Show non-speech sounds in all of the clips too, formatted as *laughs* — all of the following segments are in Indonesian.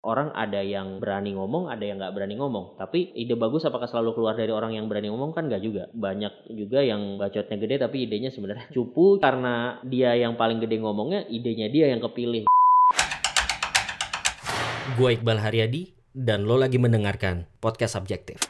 orang ada yang berani ngomong, ada yang nggak berani ngomong. Tapi ide bagus apakah selalu keluar dari orang yang berani ngomong kan nggak juga. Banyak juga yang bacotnya gede tapi idenya sebenarnya *laughs* cupu karena dia yang paling gede ngomongnya, idenya dia yang kepilih. Gue Iqbal Haryadi dan lo lagi mendengarkan podcast subjektif.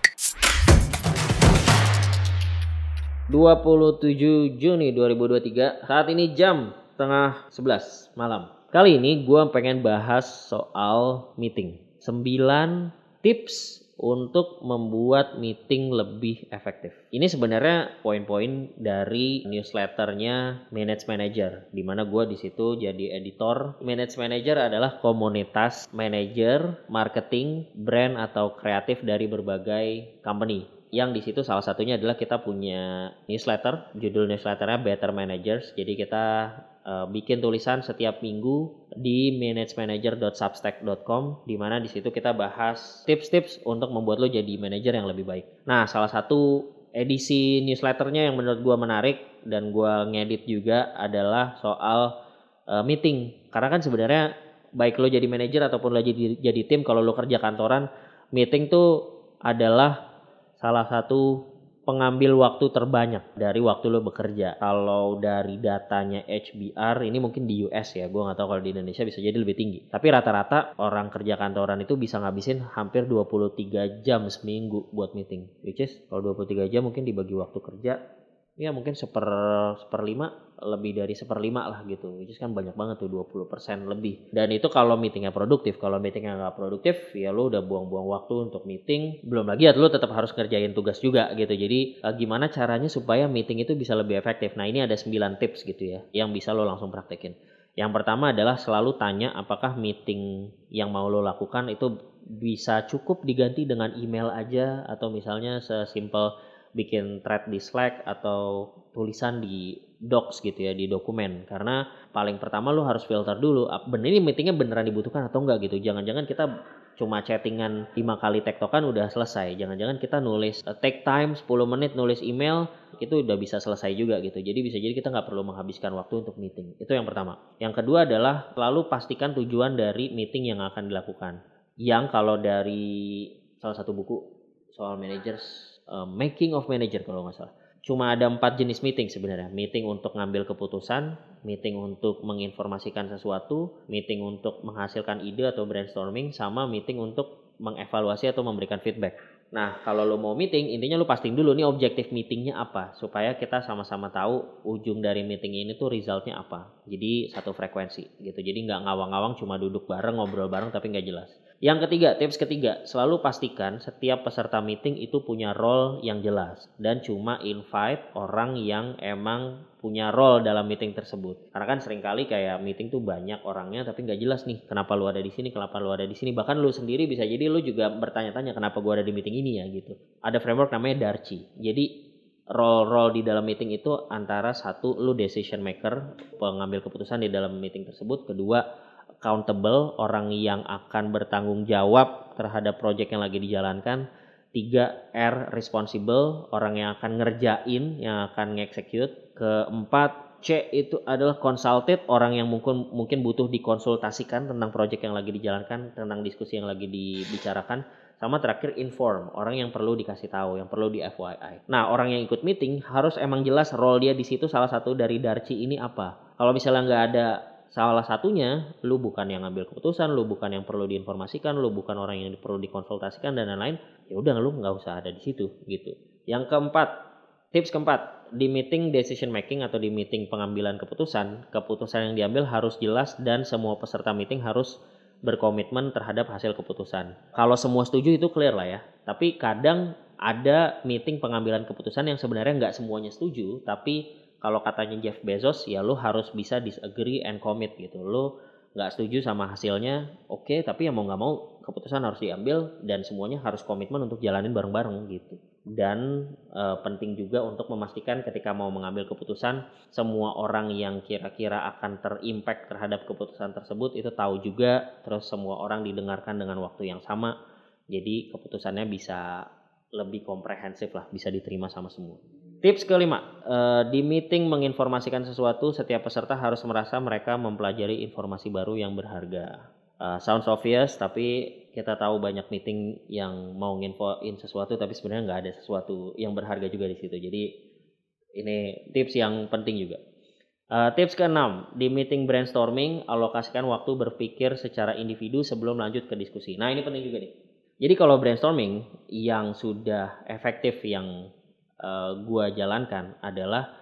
27 Juni 2023 saat ini jam tengah 11 malam. Kali ini gue pengen bahas soal meeting. 9 tips untuk membuat meeting lebih efektif. Ini sebenarnya poin-poin dari newsletternya Manage Manager, di mana gue di situ jadi editor. Manage Manager adalah komunitas manager, marketing, brand atau kreatif dari berbagai company yang di situ salah satunya adalah kita punya newsletter, judul newsletternya Better Managers. Jadi kita uh, bikin tulisan setiap minggu di managemanager.substack.com di mana di situ kita bahas tips-tips untuk membuat lo jadi manajer yang lebih baik. Nah, salah satu edisi newsletternya yang menurut gua menarik dan gua ngedit juga adalah soal uh, meeting. Karena kan sebenarnya baik lo jadi manajer ataupun lo jadi jadi tim kalau lo kerja kantoran, meeting tuh adalah salah satu pengambil waktu terbanyak dari waktu lo bekerja. Kalau dari datanya HBR ini mungkin di US ya, gue nggak tahu kalau di Indonesia bisa jadi lebih tinggi. Tapi rata-rata orang kerja kantoran itu bisa ngabisin hampir 23 jam seminggu buat meeting. Which is kalau 23 jam mungkin dibagi waktu kerja ya mungkin seper seperlima lebih dari seperlima lah gitu. Is kan banyak banget tuh 20% lebih. Dan itu kalau meetingnya produktif. Kalau meetingnya nggak produktif ya lo udah buang-buang waktu untuk meeting. Belum lagi ya lo tetap harus kerjain tugas juga gitu. Jadi eh, gimana caranya supaya meeting itu bisa lebih efektif? Nah ini ada 9 tips gitu ya yang bisa lo langsung praktekin. Yang pertama adalah selalu tanya apakah meeting yang mau lo lakukan itu bisa cukup diganti dengan email aja atau misalnya sesimpel bikin thread di Slack atau tulisan di docs gitu ya di dokumen. Karena paling pertama lu harus filter dulu bener ini meetingnya beneran dibutuhkan atau enggak gitu. Jangan-jangan kita cuma chattingan lima kali tektokan udah selesai. Jangan-jangan kita nulis uh, take time 10 menit nulis email itu udah bisa selesai juga gitu. Jadi bisa jadi kita nggak perlu menghabiskan waktu untuk meeting. Itu yang pertama. Yang kedua adalah selalu pastikan tujuan dari meeting yang akan dilakukan. Yang kalau dari salah satu buku soal managers uh, making of manager kalau nggak salah. Cuma ada empat jenis meeting sebenarnya. Meeting untuk ngambil keputusan, meeting untuk menginformasikan sesuatu, meeting untuk menghasilkan ide atau brainstorming, sama meeting untuk mengevaluasi atau memberikan feedback. Nah, kalau lo mau meeting, intinya lo pastiin dulu nih objektif meetingnya apa, supaya kita sama-sama tahu ujung dari meeting ini tuh resultnya apa. Jadi satu frekuensi gitu. Jadi nggak ngawang-ngawang cuma duduk bareng, ngobrol bareng tapi nggak jelas. Yang ketiga, tips ketiga, selalu pastikan setiap peserta meeting itu punya role yang jelas dan cuma invite orang yang emang punya role dalam meeting tersebut. Karena kan sering kali kayak meeting tuh banyak orangnya tapi nggak jelas nih kenapa lu ada di sini, kenapa lu ada di sini. Bahkan lu sendiri bisa jadi lu juga bertanya-tanya kenapa gua ada di meeting ini ya gitu. Ada framework namanya Darci. Jadi role-role di dalam meeting itu antara satu lu decision maker, pengambil keputusan di dalam meeting tersebut, kedua accountable, orang yang akan bertanggung jawab terhadap project yang lagi dijalankan. Tiga, R, responsible, orang yang akan ngerjain, yang akan nge-execute. Keempat, C itu adalah consulted, orang yang mungkin mungkin butuh dikonsultasikan tentang project yang lagi dijalankan, tentang diskusi yang lagi dibicarakan. Sama terakhir inform, orang yang perlu dikasih tahu, yang perlu di FYI. Nah, orang yang ikut meeting harus emang jelas role dia di situ salah satu dari Darci ini apa. Kalau misalnya nggak ada salah satunya lu bukan yang ngambil keputusan, lu bukan yang perlu diinformasikan, lu bukan orang yang perlu dikonsultasikan dan lain-lain, ya udah lu nggak usah ada di situ gitu. Yang keempat, tips keempat, di meeting decision making atau di meeting pengambilan keputusan, keputusan yang diambil harus jelas dan semua peserta meeting harus berkomitmen terhadap hasil keputusan. Kalau semua setuju itu clear lah ya. Tapi kadang ada meeting pengambilan keputusan yang sebenarnya nggak semuanya setuju, tapi kalau katanya Jeff Bezos ya lo harus bisa disagree and commit gitu. Lo nggak setuju sama hasilnya oke okay, tapi ya mau nggak mau keputusan harus diambil dan semuanya harus komitmen untuk jalanin bareng-bareng gitu. Dan e, penting juga untuk memastikan ketika mau mengambil keputusan semua orang yang kira-kira akan terimpact terhadap keputusan tersebut itu tahu juga terus semua orang didengarkan dengan waktu yang sama. Jadi keputusannya bisa lebih komprehensif lah bisa diterima sama semua Tips kelima, uh, di meeting menginformasikan sesuatu, setiap peserta harus merasa mereka mempelajari informasi baru yang berharga. Uh, sounds obvious tapi kita tahu banyak meeting yang mau nginfoin sesuatu tapi sebenarnya nggak ada sesuatu yang berharga juga di situ. Jadi ini tips yang penting juga. Uh, tips keenam di meeting brainstorming alokasikan waktu berpikir secara individu sebelum lanjut ke diskusi. Nah ini penting juga nih. Jadi kalau brainstorming yang sudah efektif yang uh, gua jalankan adalah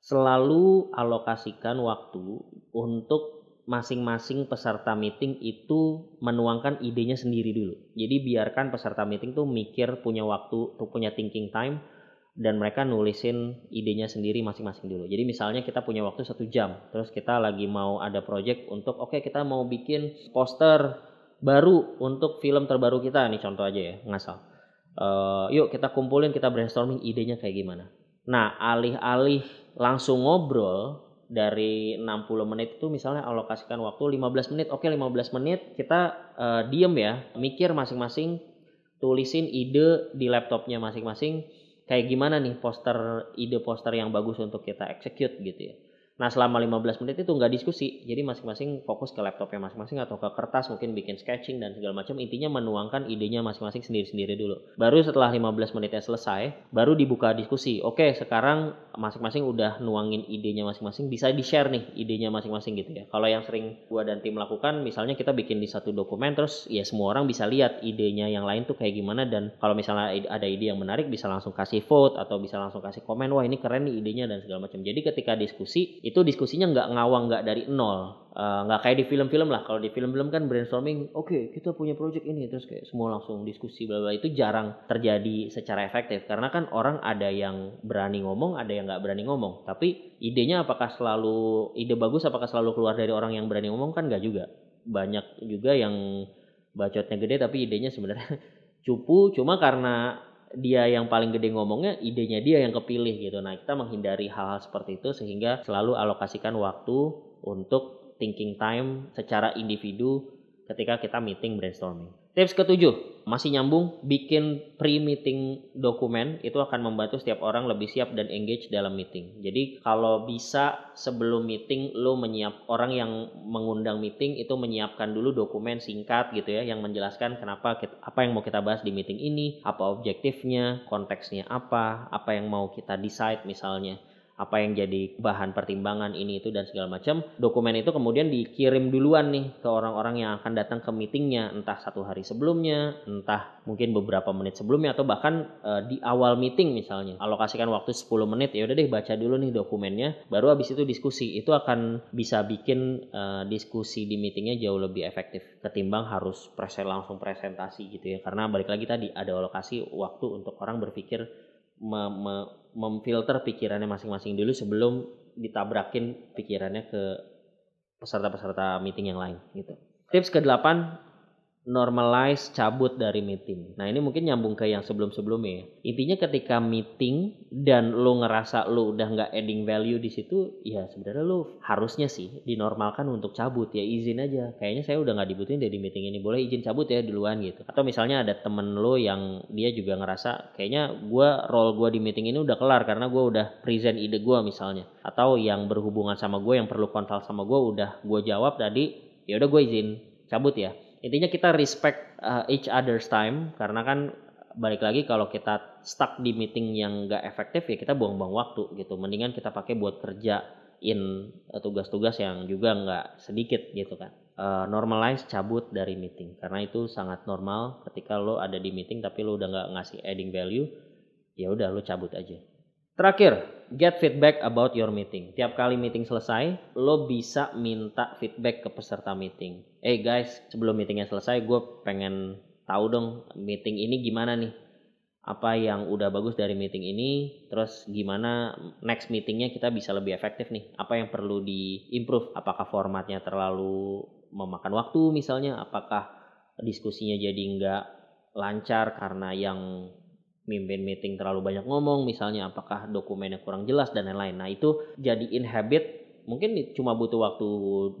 selalu alokasikan waktu untuk masing-masing peserta meeting itu menuangkan idenya sendiri dulu. Jadi biarkan peserta meeting tuh mikir punya waktu, tuh punya thinking time dan mereka nulisin idenya sendiri masing-masing dulu. Jadi misalnya kita punya waktu satu jam, terus kita lagi mau ada project untuk oke okay, kita mau bikin poster baru untuk film terbaru kita nih contoh aja ya ngasal. Uh, yuk kita kumpulin kita brainstorming idenya kayak gimana. Nah alih-alih langsung ngobrol dari 60 menit itu misalnya alokasikan waktu 15 menit. Oke, 15 menit kita uh, diem ya, mikir masing-masing, tulisin ide di laptopnya masing-masing kayak gimana nih poster ide poster yang bagus untuk kita execute gitu ya. Nah selama 15 menit itu nggak diskusi, jadi masing-masing fokus ke laptopnya masing-masing atau ke kertas mungkin bikin sketching dan segala macam. Intinya menuangkan idenya masing-masing sendiri-sendiri dulu. Baru setelah 15 menitnya selesai, baru dibuka diskusi. Oke sekarang masing-masing udah nuangin idenya masing-masing, bisa di-share nih idenya masing-masing gitu ya. Kalau yang sering gua dan tim lakukan, misalnya kita bikin di satu dokumen terus ya semua orang bisa lihat idenya yang lain tuh kayak gimana dan kalau misalnya ada ide yang menarik bisa langsung kasih vote atau bisa langsung kasih komen, wah ini keren nih idenya dan segala macam. Jadi ketika diskusi itu diskusinya nggak ngawang nggak dari nol. Eh, nggak uh, kayak di film-film lah. Kalau di film-film kan brainstorming oke okay, kita punya project ini. Terus kayak semua langsung diskusi bla bla. Itu jarang terjadi secara efektif. Karena kan orang ada yang berani ngomong ada yang nggak berani ngomong. Tapi idenya apakah selalu ide bagus apakah selalu keluar dari orang yang berani ngomong? Kan nggak juga. Banyak juga yang bacotnya gede tapi idenya sebenarnya *laughs* cupu. Cuma karena dia yang paling gede ngomongnya, idenya dia yang kepilih gitu. Nah, kita menghindari hal-hal seperti itu sehingga selalu alokasikan waktu untuk thinking time secara individu ketika kita meeting brainstorming. Tips ketujuh, masih nyambung, bikin pre-meeting dokumen itu akan membantu setiap orang lebih siap dan engage dalam meeting. Jadi kalau bisa sebelum meeting lo menyiap orang yang mengundang meeting itu menyiapkan dulu dokumen singkat gitu ya yang menjelaskan kenapa kita, apa yang mau kita bahas di meeting ini, apa objektifnya, konteksnya apa, apa yang mau kita decide misalnya apa yang jadi bahan pertimbangan ini itu dan segala macam dokumen itu kemudian dikirim duluan nih ke orang-orang yang akan datang ke meetingnya entah satu hari sebelumnya entah mungkin beberapa menit sebelumnya atau bahkan e, di awal meeting misalnya. Alokasikan waktu 10 menit ya udah deh baca dulu nih dokumennya baru habis itu diskusi. Itu akan bisa bikin e, diskusi di meetingnya jauh lebih efektif ketimbang harus presen langsung presentasi gitu ya. Karena balik lagi tadi ada alokasi waktu untuk orang berpikir me, me, memfilter pikirannya masing-masing dulu sebelum ditabrakin pikirannya ke peserta-peserta meeting yang lain gitu. Tips ke-8 normalize cabut dari meeting. Nah ini mungkin nyambung ke yang sebelum-sebelumnya. Ya. Intinya ketika meeting dan lo ngerasa lo udah nggak adding value di situ, ya sebenarnya lo harusnya sih dinormalkan untuk cabut ya izin aja. Kayaknya saya udah nggak dibutuhin dari meeting ini, boleh izin cabut ya duluan gitu. Atau misalnya ada temen lo yang dia juga ngerasa kayaknya gue role gue di meeting ini udah kelar karena gue udah present ide gue misalnya. Atau yang berhubungan sama gue yang perlu konsul sama gue udah gue jawab tadi, ya udah gue izin cabut ya intinya kita respect uh, each other's time karena kan balik lagi kalau kita stuck di meeting yang gak efektif ya kita buang-buang waktu gitu. Mendingan kita pakai buat kerja in uh, tugas-tugas yang juga nggak sedikit gitu kan. Uh, normalize cabut dari meeting karena itu sangat normal ketika lo ada di meeting tapi lo udah nggak ngasih adding value ya udah lo cabut aja Terakhir, get feedback about your meeting. Tiap kali meeting selesai, lo bisa minta feedback ke peserta meeting. Eh hey guys, sebelum meetingnya selesai, gue pengen tahu dong meeting ini gimana nih. Apa yang udah bagus dari meeting ini, terus gimana next meetingnya kita bisa lebih efektif nih. Apa yang perlu di-improve, apakah formatnya terlalu memakan waktu misalnya, apakah diskusinya jadi nggak lancar karena yang mimpin meeting terlalu banyak ngomong misalnya apakah dokumennya kurang jelas dan lain-lain nah itu jadi habit mungkin cuma butuh waktu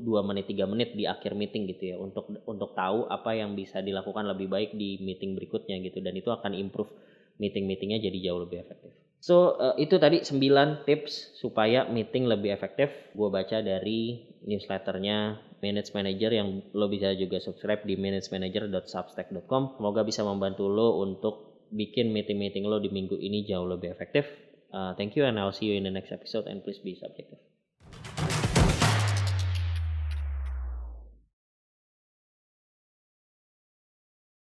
2 menit 3 menit di akhir meeting gitu ya untuk untuk tahu apa yang bisa dilakukan lebih baik di meeting berikutnya gitu dan itu akan improve meeting-meetingnya jadi jauh lebih efektif So uh, itu tadi 9 tips supaya meeting lebih efektif. Gue baca dari newsletternya Manage Manager yang lo bisa juga subscribe di managemanager.substack.com. Semoga bisa membantu lo untuk bikin meeting-meeting lo di minggu ini jauh lebih efektif. Uh, thank you and I'll see you in the next episode and please be subjective.